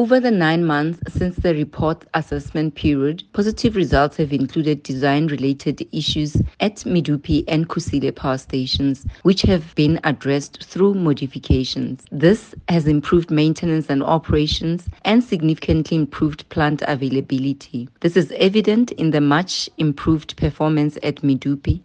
Over the nine months since the report assessment period, positive results have included design related issues at Medupi and Kusile power stations, which have been addressed through modifications. This has improved maintenance and operations and significantly improved plant availability. This is evident in the much improved performance at Medupi,